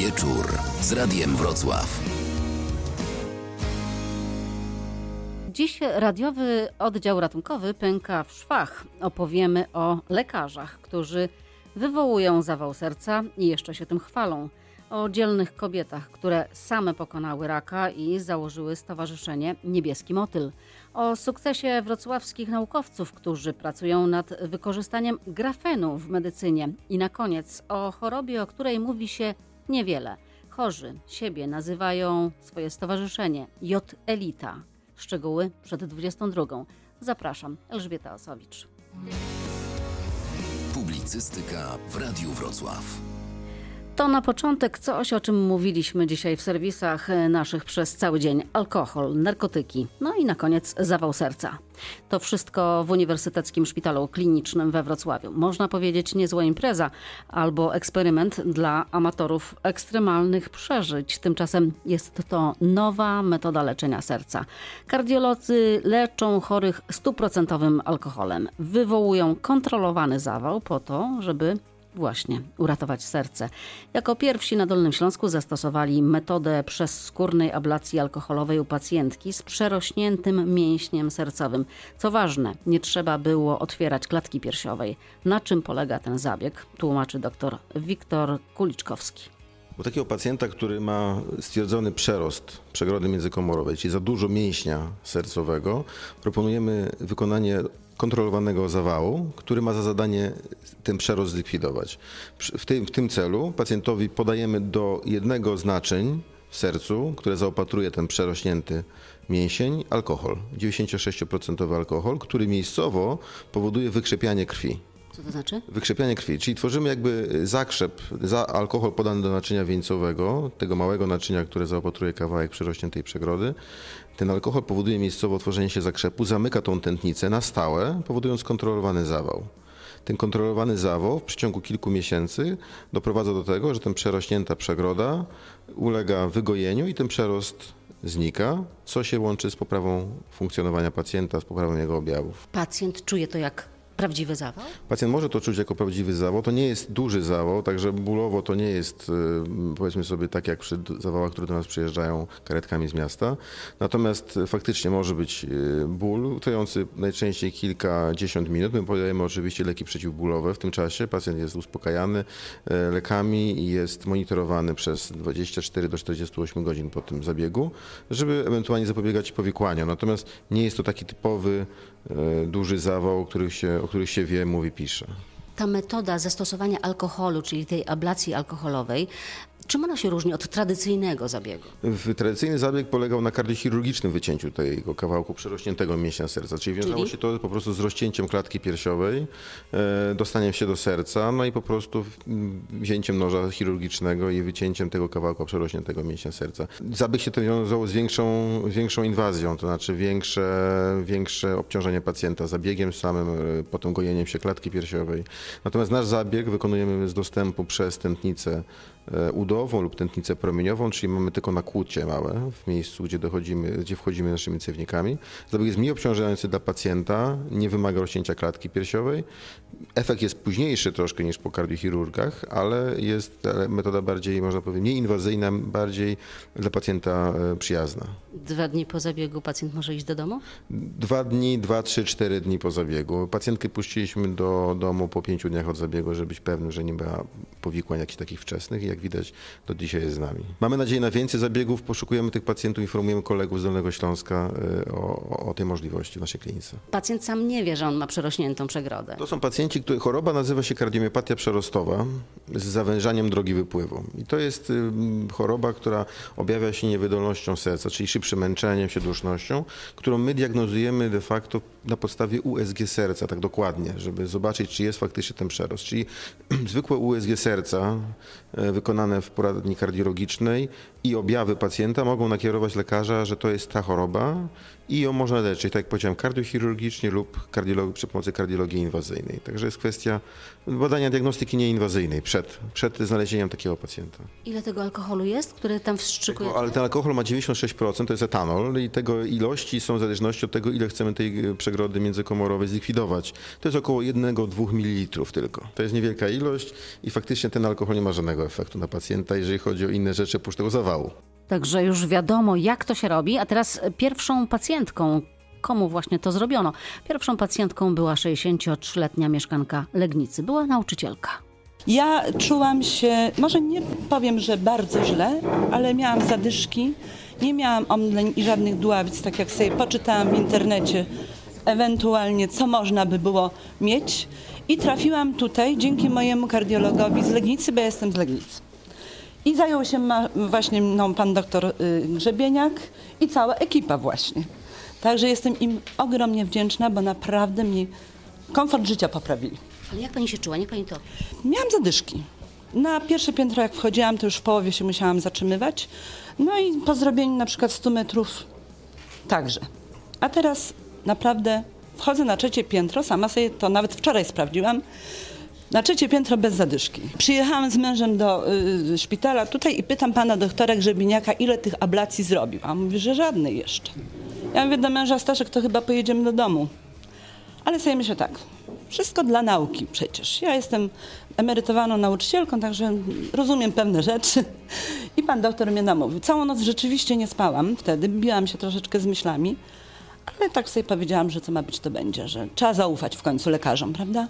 Wieczór z Radiem Wrocław. Dziś radiowy oddział ratunkowy pęka w szwach. Opowiemy o lekarzach, którzy wywołują zawał serca i jeszcze się tym chwalą. O dzielnych kobietach, które same pokonały raka i założyły Stowarzyszenie Niebieski Motyl. O sukcesie wrocławskich naukowców, którzy pracują nad wykorzystaniem grafenu w medycynie. I na koniec o chorobie, o której mówi się niewiele. Chorzy siebie nazywają swoje stowarzyszenie J Elita. Szczegóły przed 22. Zapraszam, Elżbieta Osowicz. Publicystyka w Radiu Wrocław. To na początek coś, o czym mówiliśmy dzisiaj w serwisach naszych przez cały dzień. Alkohol, narkotyki, no i na koniec zawał serca. To wszystko w Uniwersyteckim Szpitalu Klinicznym we Wrocławiu. Można powiedzieć niezła impreza albo eksperyment dla amatorów ekstremalnych przeżyć. Tymczasem jest to nowa metoda leczenia serca. Kardiolodzy leczą chorych stuprocentowym alkoholem. Wywołują kontrolowany zawał po to, żeby Właśnie, uratować serce. Jako pierwsi na Dolnym Śląsku zastosowali metodę przezskórnej ablacji alkoholowej u pacjentki z przerośniętym mięśniem sercowym. Co ważne, nie trzeba było otwierać klatki piersiowej. Na czym polega ten zabieg? Tłumaczy dr Wiktor Kuliczkowski. U takiego pacjenta, który ma stwierdzony przerost przegrody międzykomorowej, czyli za dużo mięśnia sercowego, proponujemy wykonanie kontrolowanego zawału, który ma za zadanie ten przerost zlikwidować. W tym, w tym celu pacjentowi podajemy do jednego z naczyń w sercu, które zaopatruje ten przerośnięty mięsień, alkohol, 96% alkohol, który miejscowo powoduje wykrzepianie krwi. Co to znaczy? Wykrzepianie krwi, czyli tworzymy jakby zakrzep, za alkohol podany do naczynia wieńcowego, tego małego naczynia, które zaopatruje kawałek przerośniętej przegrody. Ten alkohol powoduje miejscowo tworzenie się zakrzepu, zamyka tą tętnicę na stałe, powodując kontrolowany zawał. Ten kontrolowany zawał w przeciągu kilku miesięcy doprowadza do tego, że ten przerośnięta przegroda ulega wygojeniu i ten przerost znika, co się łączy z poprawą funkcjonowania pacjenta, z poprawą jego objawów. Pacjent czuje to jak prawdziwy zawał? Pacjent może to czuć jako prawdziwy zawał. To nie jest duży zawał, także bólowo to nie jest, y, powiedzmy sobie, tak jak przy zawałach, które do nas przyjeżdżają karetkami z miasta. Natomiast faktycznie może być y, ból, trwający najczęściej kilkadziesiąt minut. My podajemy oczywiście leki przeciwbólowe w tym czasie. Pacjent jest uspokajany y, lekami i jest monitorowany przez 24 do 48 godzin po tym zabiegu, żeby ewentualnie zapobiegać powikłaniom. Natomiast nie jest to taki typowy, duży zawał, który się, których się wie, mówi, pisze. Ta metoda zastosowania alkoholu, czyli tej ablacji alkoholowej, Czym ona się różni od tradycyjnego zabiegu? Tradycyjny zabieg polegał na kardiochirurgicznym wycięciu tego kawałku przerośniętego mięśnia serca, czyli wiązało czyli? się to po prostu z rozcięciem klatki piersiowej, e, dostaniem się do serca, no i po prostu wzięciem noża chirurgicznego i wycięciem tego kawałka przerośniętego mięśnia serca. Zabieg się to wiązało z większą, większą inwazją, to znaczy większe, większe obciążenie pacjenta zabiegiem samym, e, potem gojeniem się klatki piersiowej. Natomiast nasz zabieg wykonujemy z dostępu przez tętnicę E, lub tętnicę promieniową, czyli mamy tylko nakłucie małe w miejscu, gdzie, dochodzimy, gdzie wchodzimy naszymi cewnikami. Zabieg jest mniej obciążający dla pacjenta, nie wymaga rozcięcia klatki piersiowej. Efekt jest późniejszy troszkę niż po kardiochirurgach, ale jest metoda bardziej, można powiedzieć, mniej inwazyjna, bardziej dla pacjenta e, przyjazna. Dwa dni po zabiegu pacjent może iść do domu? Dwa dni, dwa, trzy, cztery dni po zabiegu. Pacjentkę puściliśmy do domu po pięciu dniach od zabiegu, żeby być pewny, że nie ma powikłań jakichś takich wczesnych i jak widać do dzisiaj jest z nami. Mamy nadzieję na więcej zabiegów, poszukujemy tych pacjentów, informujemy kolegów z Dolnego Śląska e, o, o tej możliwości w naszej klinice. Pacjent sam nie wie, że on ma przerośniętą przegrodę. To są pacjenci, których choroba nazywa się kardiomiopatia przerostowa z zawężaniem drogi wypływu. I to jest choroba, która objawia się niewydolnością serca, czyli szybszym męczeniem się, dusznością, którą my diagnozujemy de facto na podstawie USG serca, tak dokładnie, żeby zobaczyć, czy jest faktycznie ten przerost. Czyli zwykłe USG serca e, wykonane w poradni kardiologicznej i objawy pacjenta mogą nakierować lekarza, że to jest ta choroba i ją można leczyć, tak jak powiedziałem, kardiochirurgicznie lub przy pomocy kardiologii inwazyjnej. Także jest kwestia badania diagnostyki nieinwazyjnej przed, przed znalezieniem takiego pacjenta. Ile tego alkoholu jest, który tam wstrzykuje? Ale ten alkohol ma 96%, to jest etanol i tego ilości są w zależności od tego, ile chcemy tej przegrody międzykomorowej zlikwidować. To jest około 1-2 ml tylko. To jest niewielka ilość i faktycznie ten alkohol nie ma żadnego efektu na pacjenta pacjenta, jeżeli chodzi o inne rzeczy oprócz tego zawału. Także już wiadomo, jak to się robi. A teraz pierwszą pacjentką, komu właśnie to zrobiono. Pierwszą pacjentką była 63-letnia mieszkanka Legnicy. Była nauczycielka. Ja czułam się, może nie powiem, że bardzo źle, ale miałam zadyszki, nie miałam omdleń i żadnych dławic, tak jak sobie poczytałam w internecie, ewentualnie co można by było mieć. I trafiłam tutaj dzięki mojemu kardiologowi z Legnicy, bo ja jestem z Legnicy. I zajął się właśnie mną pan doktor y, Grzebieniak i cała ekipa właśnie. Także jestem im ogromnie wdzięczna, bo naprawdę mi komfort życia poprawili. Ale jak pani się czuła? Nie pani to. Miałam zadyszki. Na pierwsze piętro jak wchodziłam, to już w połowie się musiałam zatrzymywać. No i po zrobieniu na przykład 100 metrów także. A teraz naprawdę wchodzę na trzecie piętro, sama sobie to nawet wczoraj sprawdziłam. Na trzecie piętro bez zadyszki. Przyjechałam z mężem do y, szpitala tutaj i pytam pana doktora Grzebiniaka, ile tych ablacji zrobił. A on mówi, że żadnej jeszcze. Ja mówię do męża, Staszek, to chyba pojedziemy do domu. Ale sobie myślę tak, wszystko dla nauki przecież. Ja jestem emerytowaną nauczycielką, także rozumiem pewne rzeczy. I pan doktor mnie namówił. Całą noc rzeczywiście nie spałam wtedy, biłam się troszeczkę z myślami, ale tak sobie powiedziałam, że co ma być, to będzie, że trzeba zaufać w końcu lekarzom, prawda?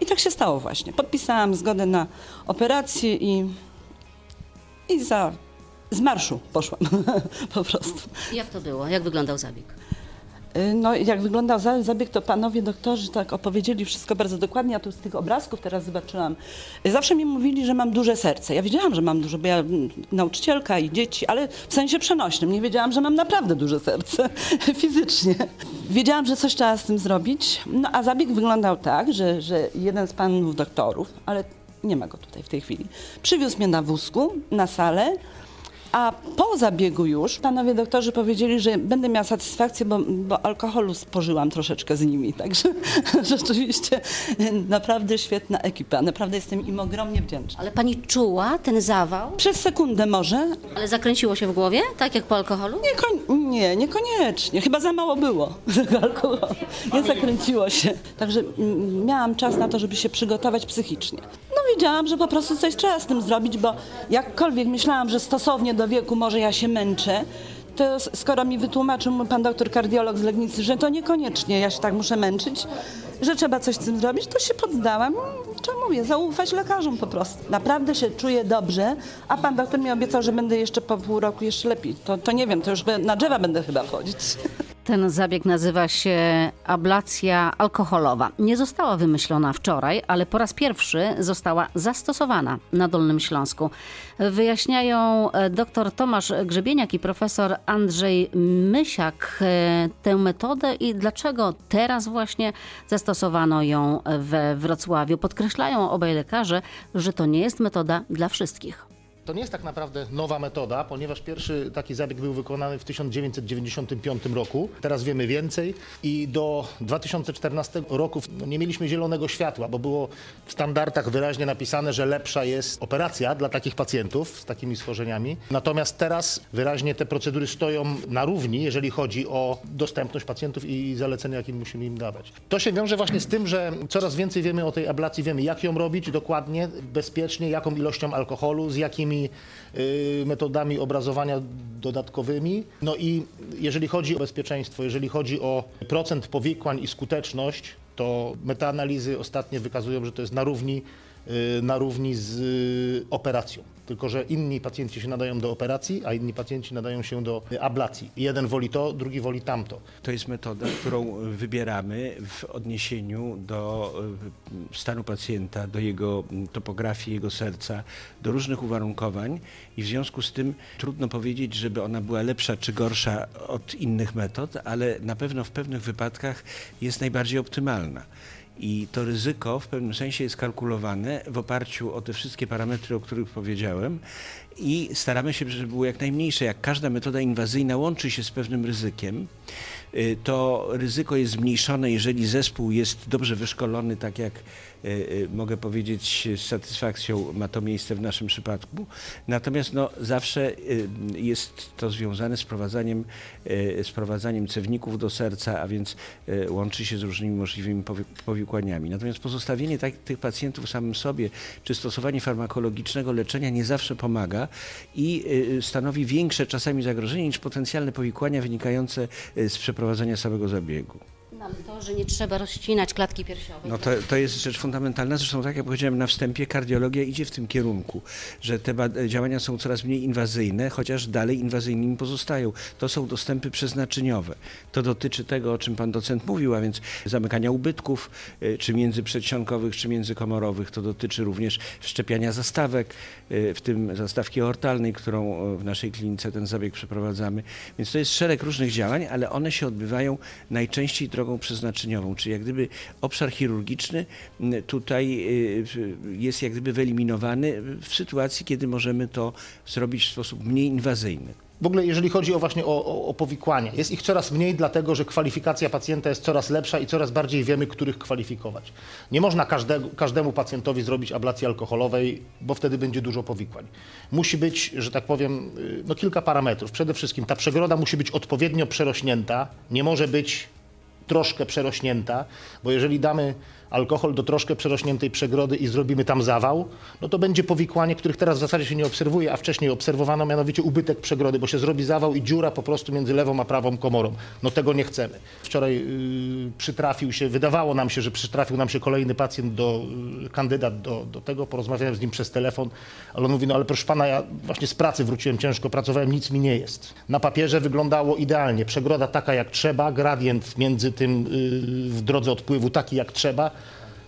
I tak się stało właśnie. Podpisałam zgodę na operację i, i za, z marszu poszłam po prostu. Jak to było? Jak wyglądał zabieg? Y, No, jak wyglądał za- zabieg, to panowie doktorzy tak opowiedzieli wszystko bardzo dokładnie. Ja tu z tych obrazków teraz zobaczyłam. Y, Zawsze mi mówili, że mam duże serce. Ja wiedziałam, że mam duże, bo ja mm, nauczycielka i dzieci, ale w sensie przenośnym. Nie wiedziałam, że mam naprawdę duże serce fizycznie. Wiedziałam, że coś trzeba z tym zrobić. No a zabieg wyglądał tak, że, że jeden z panów doktorów, ale nie ma go tutaj w tej chwili, przywiózł mnie na wózku na salę. A po zabiegu już panowie doktorzy powiedzieli, że będę miała satysfakcję, bo, bo alkoholu spożyłam troszeczkę z nimi. Także rzeczywiście naprawdę świetna ekipa. Naprawdę jestem im ogromnie wdzięczna. Ale pani czuła ten zawał? Przez sekundę może. Ale zakręciło się w głowie? Tak jak po alkoholu? Niekoń, nie, niekoniecznie. Chyba za mało było tego alkoholu. Nie zakręciło się. Także mm, miałam czas na to, żeby się przygotować psychicznie. Wiedziałam, że po prostu coś trzeba z tym zrobić, bo jakkolwiek myślałam, że stosownie do wieku może ja się męczę, to skoro mi wytłumaczył mój pan doktor kardiolog z Legnicy, że to niekoniecznie ja się tak muszę męczyć, że trzeba coś z tym zrobić, to się poddałam. Czemu mówię? Zaufać lekarzom po prostu. Naprawdę się czuję dobrze, a pan doktor mi obiecał, że będę jeszcze po pół roku jeszcze lepiej. To, to nie wiem, to już na drzewa będę chyba wchodzić. Ten zabieg nazywa się ablacja alkoholowa. Nie została wymyślona wczoraj, ale po raz pierwszy została zastosowana na Dolnym Śląsku. Wyjaśniają e, dr Tomasz Grzebieniak i profesor Andrzej Mysiak e, tę metodę i dlaczego teraz właśnie zastosowano ją we Wrocławiu. Podkreślają obaj lekarze, że to nie jest metoda dla wszystkich. To nie jest tak naprawdę nowa metoda, ponieważ pierwszy taki zabieg był wykonany w 1995 roku. Teraz wiemy więcej i do 2014 roku no, nie mieliśmy zielonego światła, bo było w standardach wyraźnie napisane, że lepsza jest operacja dla takich pacjentów z takimi schorzeniami. Natomiast teraz wyraźnie te procedury stoją na równi, jeżeli chodzi o dostępność pacjentów i zalecenia, jakie musimy im dawać. To się wiąże właśnie z tym, że coraz więcej wiemy o tej ablacji, wiemy jak ją robić dokładnie, bezpiecznie, jaką ilością alkoholu, z jakimi y, metodami obrazowania dodatkowymi. No i jeżeli chodzi o bezpieczeństwo, jeżeli chodzi o procent powikłań i skuteczność, to metaanalizy ostatnie wykazują, że to jest na równi, y, na równi z y, operacją. Tylko, że inni pacjenci się nadają do operacji, a inni pacjenci nadają się do ablacji. Jeden woli to, drugi woli tamto. To jest metoda, którą wybieramy w odniesieniu do y, stanu pacjenta, do jego topografii, jego serca, do różnych uwarunkowań i w związku z tym trudno powiedzieć, żeby ona była lepsza czy gorsza od innych metod, ale na pewno w pewnych wypadkach jest najbardziej optymalna. I to ryzyko w pewnym sensie jest kalkulowane w oparciu o te wszystkie parametry, o których powiedziałem i staramy się, żeby było jak najmniejsze. Jak każda metoda inwazyjna łączy się z pewnym ryzykiem, y, to ryzyko jest zmniejszone, jeżeli zespół jest dobrze wyszkolony, tak jak y, y, mogę powiedzieć z satysfakcją ma to miejsce w naszym przypadku. Natomiast no, zawsze jest to związane z prowadzaniem, z prowadzaniem cewników do serca, a więc łączy się z różnymi możliwymi powikłaniami. Natomiast pozostawienie tak, tych pacjentów samym sobie, czy stosowanie farmakologicznego leczenia nie zawsze pomaga i stanowi większe czasami zagrożenie niż potencjalne powikłania wynikające z przeprowadzenia samego zabiegu. Nam to, że nie trzeba rozcinać klatki piersiowej. No to, to jest rzecz fundamentalna. Zresztą tak jak powiedziałem na wstępie, kardiologia idzie w tym kierunku, że te działania są coraz mniej inwazyjne, chociaż dalej inwazyjnymi pozostają. To są dostępy przeznaczeniowe. To dotyczy tego, o czym pan docent mówił, a więc zamykania ubytków, y, czy międzyprzedsionkowych, czy międzykomorowych. To dotyczy również wszczepiania zastawek, y, w tym zastawki aortalnej, którą w naszej klinice ten zabieg przeprowadzamy. Więc to jest szereg różnych działań, ale one się odbywają najczęściej drogą drogą przeznaczeniową, czyli jak gdyby obszar chirurgiczny tutaj y, jest jak gdyby wyeliminowany w sytuacji, kiedy możemy to zrobić w sposób mniej inwazyjny. W ogóle jeżeli chodzi o właśnie o, o, o, powikłania, jest ich coraz mniej, dlatego że kwalifikacja pacjenta jest coraz lepsza i coraz bardziej wiemy, których kwalifikować. Nie można każdemu pacjentowi zrobić ablacji alkoholowej, bo wtedy będzie dużo powikłań. Musi być, że tak powiem, y, no kilka parametrów. Przede wszystkim ta przegroda musi być odpowiednio przerośnięta, nie może być troszkę przerośnięta, bo jeżeli damy alkohol do troszkę przerośniętej przegrody i zrobimy tam zawał, no to będzie powikłanie, których teraz w zasadzie się nie obserwuje, a wcześniej obserwowano mianowicie ubytek przegrody, bo się zrobi zawał i dziura po prostu między lewą a prawą komorą. No tego nie chcemy. Wczoraj yy, przytrafił się, wydawało nam się, że przytrafił nam się kolejny pacjent, do, yy, kandydat do, do tego, porozmawiałem z nim przez telefon, ale on mówi, no ale proszę pana, ja właśnie z pracy wróciłem ciężko, pracowałem, nic mi nie jest. Na papierze wyglądało idealnie, przegroda taka jak trzeba, gradient między tym yy, w drodze odpływu taki jak trzeba,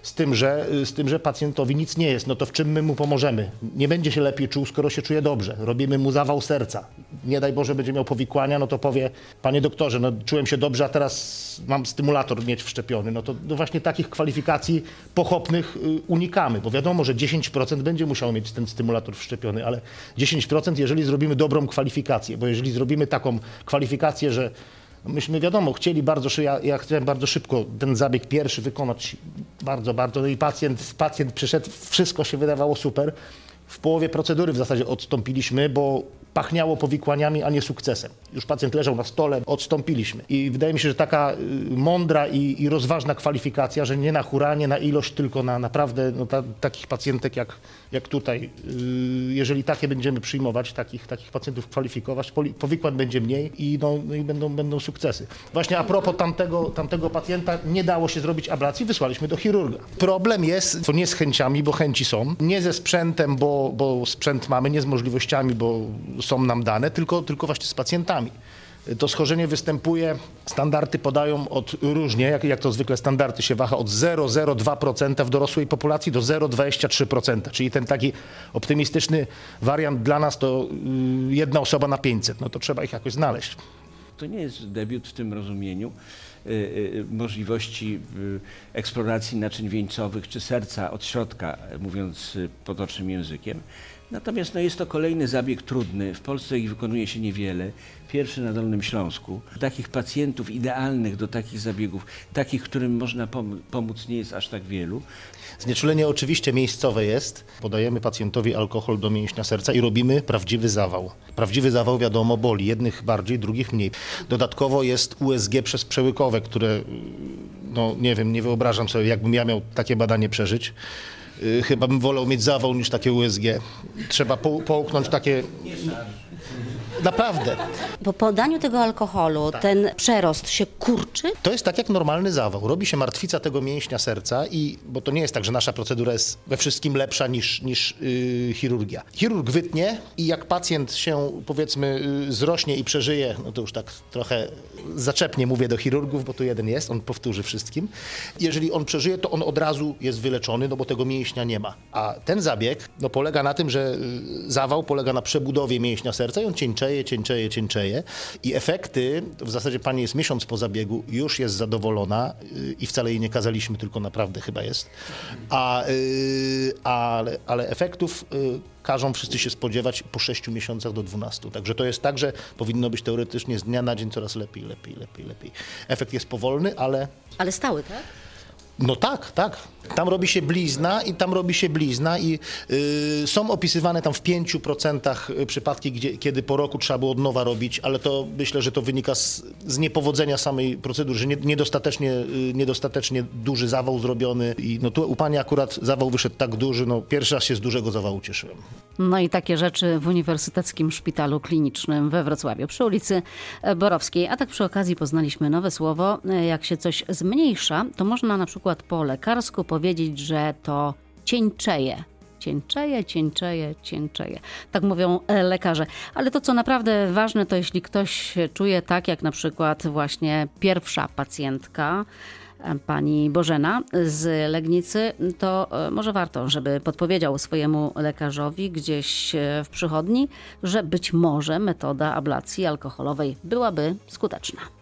z tym, że, z tym, że pacjentowi nic nie jest, no to w czym my mu pomożemy? Nie będzie się lepiej czuł, skoro się czuje dobrze. Robimy mu zawał serca. Nie daj Boże, będzie miał powikłania, no to powie, panie doktorze, no czułem się dobrze, a teraz mam stymulator mieć wszczepiony. No to no właśnie takich kwalifikacji pochopnych y, unikamy, bo wiadomo, że 10% będzie musiał mieć ten stymulator wszczepiony, ale 10% jeżeli zrobimy dobrą kwalifikację, bo jeżeli zrobimy taką kwalifikację, że Myśmy wiadomo, chcieli bardzo, ja, ja chciałem bardzo szybko ten zabieg pierwszy wykonać, bardzo, bardzo. No i pacjent, pacjent przyszedł, wszystko się wydawało super. W połowie procedury w zasadzie odstąpiliśmy, bo pachniało powikłaniami, a nie sukcesem. Już pacjent leżał na stole, odstąpiliśmy. I wydaje mi się, że taka y, mądra i, i rozważna kwalifikacja, że nie na huranie, na ilość, tylko na naprawdę no, ta, takich pacjentek jak, jak tutaj. Y, jeżeli takie będziemy przyjmować, takich, takich pacjentów kwalifikować, powikłań będzie mniej i, no, no, i będą, będą sukcesy. Właśnie a propos tamtego, tamtego pacjenta, nie dało się zrobić ablacji, wysłaliśmy do chirurga. Problem jest, to nie z chęciami, bo chęci są, nie ze sprzętem, bo, bo sprzęt mamy, nie z możliwościami, bo są nam dane, tylko, tylko właśnie z pacjentami. To schorzenie występuje, standardy podają od różnie, jak, jak to zwykle standardy się waha, od 0,02% w dorosłej populacji do 0,23%, czyli ten taki optymistyczny wariant dla nas to y, jedna osoba na 500, no to trzeba ich jakoś znaleźć. To nie jest debiut w tym rozumieniu y, y, możliwości eksploracji naczyń wieńcowych czy serca od środka, mówiąc potocznym językiem. Natomiast no, jest to kolejny zabieg trudny. W Polsce ich wykonuje się niewiele. Pierwszy na Dolnym Śląsku. Takich pacjentów idealnych do takich zabiegów, takich, którym można pomóc, nie jest aż tak wielu. Znieczulenie oczywiście miejscowe jest. Podajemy pacjentowi alkohol do mięśnia serca i robimy prawdziwy zawał. Prawdziwy zawał wiadomo boli, jednych bardziej, drugich mniej. Dodatkowo jest USG przez przełykowe, które no nie wiem, nie wyobrażam sobie, jakbym ja miał takie badanie przeżyć. Y, chyba bym wolał mieć zawał niż takie USG. Trzeba połknąć takie Naprawdę. Po podaniu tego alkoholu tak. ten przerost się kurczy? To jest tak jak normalny zawał. Robi się martwica tego mięśnia serca i, bo to nie jest tak, że nasza procedura jest we wszystkim lepsza niż, niż yy, chirurgia. Chirurg wytnie i jak pacjent się powiedzmy yy, zrośnie i przeżyje, no to już tak trochę zaczepnie mówię do chirurgów, bo tu jeden jest, on powtórzy wszystkim. Jeżeli on przeżyje, to on od razu jest wyleczony, no bo tego mięśnia nie ma. A ten zabieg no, polega na tym, że y, zawał polega na przebudowie mięśnia serca i on cieńczeje, cieńczeje, cieńczeje i efekty, w zasadzie pani jest miesiąc po zabiegu, już jest zadowolona y, i wcale jej nie kazaliśmy, tylko naprawdę chyba jest, a, y, ale, ale efektów y, każą wszyscy się spodziewać po 6 miesiącach do 12. Także to jest tak, że powinno być teoretycznie z dnia na dzień coraz lepiej, lepiej, lepiej, lepiej. Efekt jest powolny, ale Ale stały, tak? No tak, tak. Tam robi się blizna i tam robi się blizna i y, są opisywane tam w 5% przypadki, gdzie, kiedy po roku trzeba było od nowa robić, ale to myślę, że to wynika z, z niepowodzenia samej procedury, że nie, niedostatecznie, y, niedostatecznie duży zawał zrobiony i no tu u pani akurat zawał wyszedł tak duży, no pierwszy raz się z dużego zawału cieszyłem. No i takie rzeczy w Uniwersyteckim Szpitalu Klinicznym we Wrocławiu przy ulicy Borowskiej. A tak przy okazji poznaliśmy nowe słowo. Jak się coś zmniejsza, to można na przykład po lekarsku powiedzieć, że to cieńczeje. Cieńczeje, cieńczeje, cieńczeje. Tak mówią e, lekarze. Ale to, co naprawdę ważne, to jeśli ktoś czuje tak, jak na przykład właśnie pierwsza pacjentka, e, pani Bożena z Legnicy, to e, może warto, żeby podpowiedział swojemu lekarzowi gdzieś w przychodni, że być może metoda ablacji alkoholowej byłaby skuteczna.